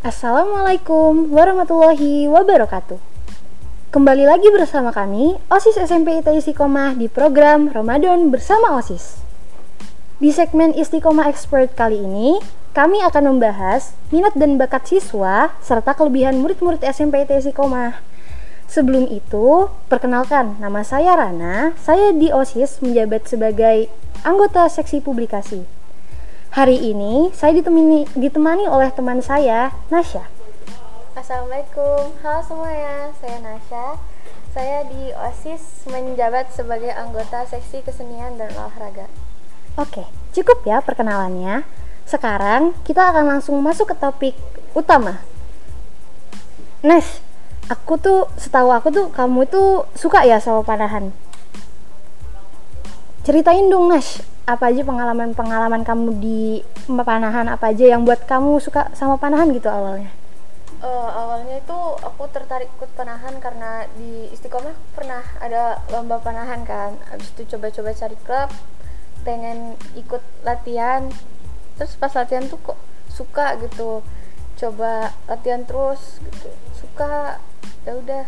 Assalamualaikum warahmatullahi wabarakatuh. Kembali lagi bersama kami, OSIS SMP ITI Istiqomah di program Ramadan bersama OSIS. Di segmen Istiqomah Expert kali ini, kami akan membahas minat dan bakat siswa serta kelebihan murid-murid SMP ITI Istiqomah. Sebelum itu, perkenalkan nama saya Rana, saya di OSIS menjabat sebagai anggota seksi publikasi. Hari ini saya ditemani, ditemani oleh teman saya, Nasya. Assalamualaikum, halo semuanya, saya Nasya. Saya di OSIS menjabat sebagai anggota seksi kesenian dan olahraga. Oke, cukup ya perkenalannya. Sekarang kita akan langsung masuk ke topik utama. Nes, aku tuh setahu aku tuh kamu tuh suka ya sama panahan. Ceritain dong Nes, apa aja pengalaman-pengalaman kamu di panahan apa aja yang buat kamu suka sama panahan gitu awalnya? Uh, awalnya itu aku tertarik ikut panahan karena di Istiqomah pernah ada lomba panahan kan. Abis itu coba-coba cari klub, pengen ikut latihan. Terus pas latihan tuh kok suka gitu. Coba latihan terus gitu. Suka ya udah.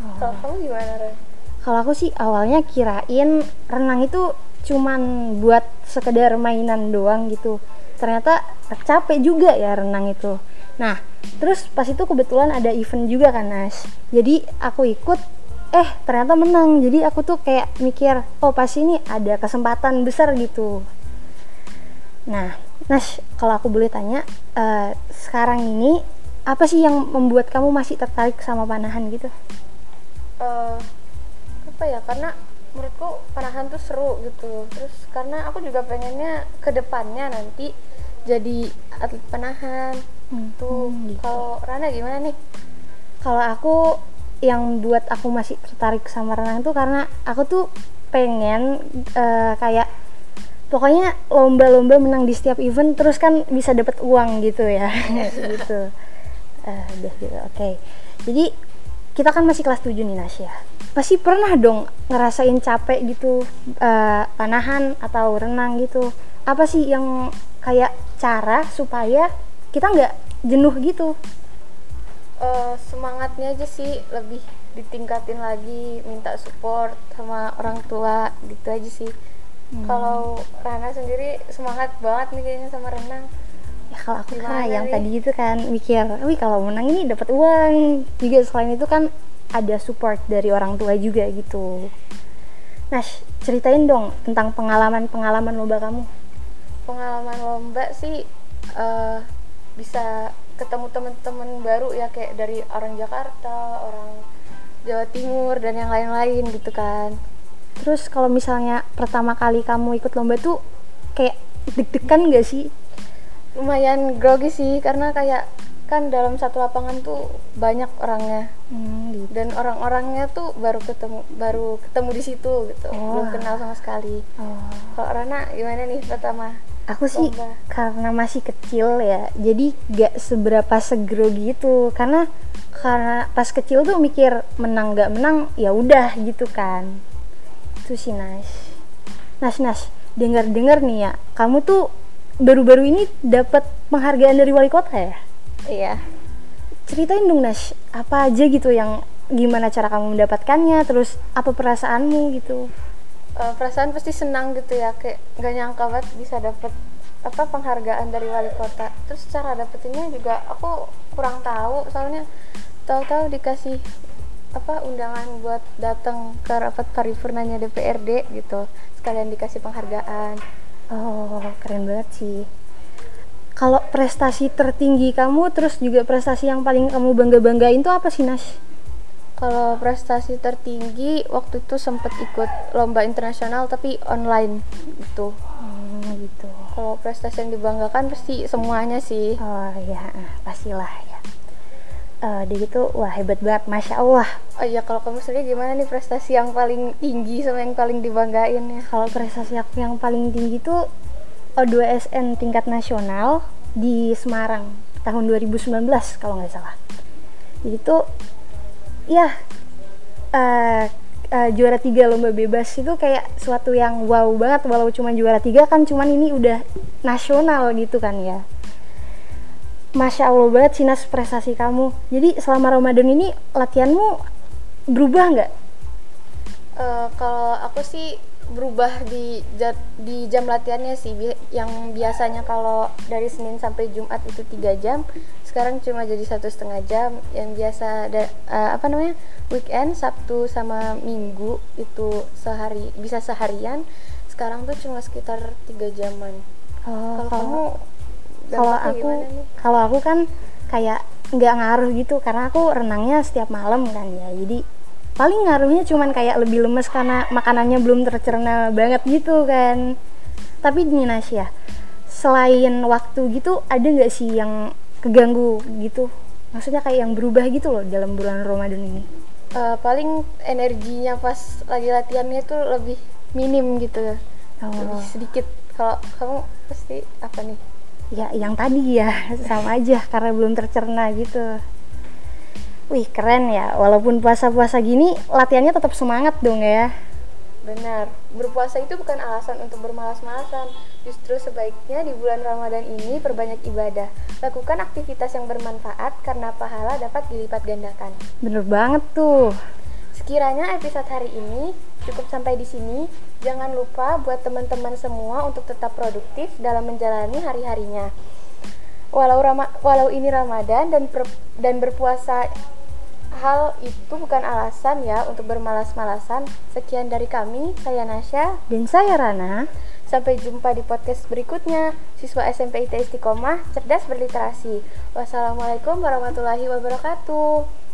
Oh. Kalau kamu gimana, Ren? Kalau aku sih awalnya kirain renang itu cuman buat sekedar mainan doang gitu. Ternyata capek juga ya renang itu. Nah terus pas itu kebetulan ada event juga kan Nas. Jadi aku ikut eh ternyata menang. Jadi aku tuh kayak mikir oh pas ini ada kesempatan besar gitu. Nah Nas kalau aku boleh tanya uh, sekarang ini apa sih yang membuat kamu masih tertarik sama panahan gitu? Uh, apa ya? Karena menurutku panahan tuh seru gitu. Terus karena aku juga pengennya ke depannya nanti jadi atlet panahan. Hmm, tuh hmm, gitu. kalau Rana gimana nih? Kalau aku yang buat aku masih tertarik sama renang tuh karena aku tuh pengen uh, kayak pokoknya lomba-lomba menang di setiap event terus kan bisa dapat uang gitu ya. Gitu. Uh, udah gitu oke. Okay. jadi kita kan masih kelas 7 nih Nasya pasti pernah dong ngerasain capek gitu uh, panahan atau renang gitu. Apa sih yang kayak cara supaya kita nggak jenuh gitu? Uh, semangatnya aja sih lebih ditingkatin lagi minta support sama orang tua gitu aja sih. Hmm. kalau Rana sendiri semangat banget nih kayaknya sama renang ya kalau aku kan yang tadi itu kan mikir wih kalau menang ini dapat uang. Juga selain itu kan ada support dari orang tua juga gitu. Nah ceritain dong tentang pengalaman-pengalaman lomba kamu. Pengalaman lomba sih uh, bisa ketemu teman-teman baru ya kayak dari orang Jakarta orang Jawa Timur dan yang lain-lain gitu kan. Terus kalau misalnya pertama kali kamu ikut lomba tuh kayak deg-degan gak sih lumayan grogi sih karena kayak kan dalam satu lapangan tuh banyak orangnya hmm, gitu. dan orang-orangnya tuh baru ketemu baru ketemu di situ gitu oh. belum kenal sama sekali oh. kalau Rana gimana nih pertama aku sih Lomba. karena masih kecil ya jadi gak seberapa segero gitu karena karena pas kecil tuh mikir menang gak menang ya udah gitu kan itu sih Nas Nas Nas dengar dengar nih ya kamu tuh baru-baru ini dapat penghargaan dari wali kota ya? Iya. Ceritain dong Nas, apa aja gitu yang gimana cara kamu mendapatkannya, terus apa perasaanmu gitu? Uh, perasaan pasti senang gitu ya, kayak gak nyangka banget bisa dapat apa penghargaan dari wali kota. Terus cara dapetinnya juga aku kurang tahu, soalnya tahu-tahu dikasih apa undangan buat datang ke rapat paripurnanya DPRD gitu, sekalian dikasih penghargaan Oh, keren banget sih. Kalau prestasi tertinggi kamu, terus juga prestasi yang paling kamu bangga-banggain itu apa sih, Nas? Kalau prestasi tertinggi waktu itu sempat ikut lomba internasional tapi online gitu. Hmm, gitu. Kalau prestasi yang dibanggakan pasti semuanya sih. Oh ya, pastilah ya uh, dia gitu wah hebat banget masya allah. Oh iya kalau kamu sendiri gimana nih prestasi yang paling tinggi sama yang paling dibanggain ya? Kalau prestasi aku yang paling tinggi itu O2SN tingkat nasional di Semarang tahun 2019 kalau nggak salah. Jadi tuh ya uh, uh, juara tiga lomba bebas itu kayak suatu yang wow banget walau cuma juara tiga kan cuman ini udah nasional gitu kan ya Masya Allah banget sih Nas prestasi kamu. Jadi selama Ramadan ini latihanmu berubah nggak? Uh, kalau aku sih berubah di di jam latihannya sih. Yang biasanya kalau dari Senin sampai Jumat itu tiga jam sekarang cuma jadi satu setengah jam. Yang biasa ada uh, apa namanya weekend Sabtu sama Minggu itu sehari bisa seharian. Sekarang tuh cuma sekitar tiga jaman. Oh, kalau kamu kalau aku kalau aku kan kayak nggak ngaruh gitu karena aku renangnya setiap malam kan ya. Jadi paling ngaruhnya cuman kayak lebih lemes karena makanannya belum tercerna banget gitu kan. Tapi gini Nasya selain waktu gitu ada nggak sih yang keganggu gitu? Maksudnya kayak yang berubah gitu loh dalam bulan Ramadan ini? Uh, paling energinya pas lagi latihannya tuh lebih minim gitu. Oh. lebih sedikit. Kalau kamu pasti apa nih ya yang tadi ya sama aja karena belum tercerna gitu Wih keren ya, walaupun puasa-puasa gini latihannya tetap semangat dong ya. Benar, berpuasa itu bukan alasan untuk bermalas-malasan. Justru sebaiknya di bulan Ramadan ini perbanyak ibadah. Lakukan aktivitas yang bermanfaat karena pahala dapat dilipat gandakan. Bener banget tuh. Sekiranya episode hari ini cukup sampai di sini. Jangan lupa buat teman-teman semua untuk tetap produktif dalam menjalani hari-harinya. Walau Rama, walau ini Ramadan dan per, dan berpuasa hal itu bukan alasan ya untuk bermalas-malasan. Sekian dari kami, saya Nasya dan saya Rana. Sampai jumpa di podcast berikutnya. Siswa SMP IT Istiqomah, cerdas berliterasi. Wassalamualaikum warahmatullahi wabarakatuh.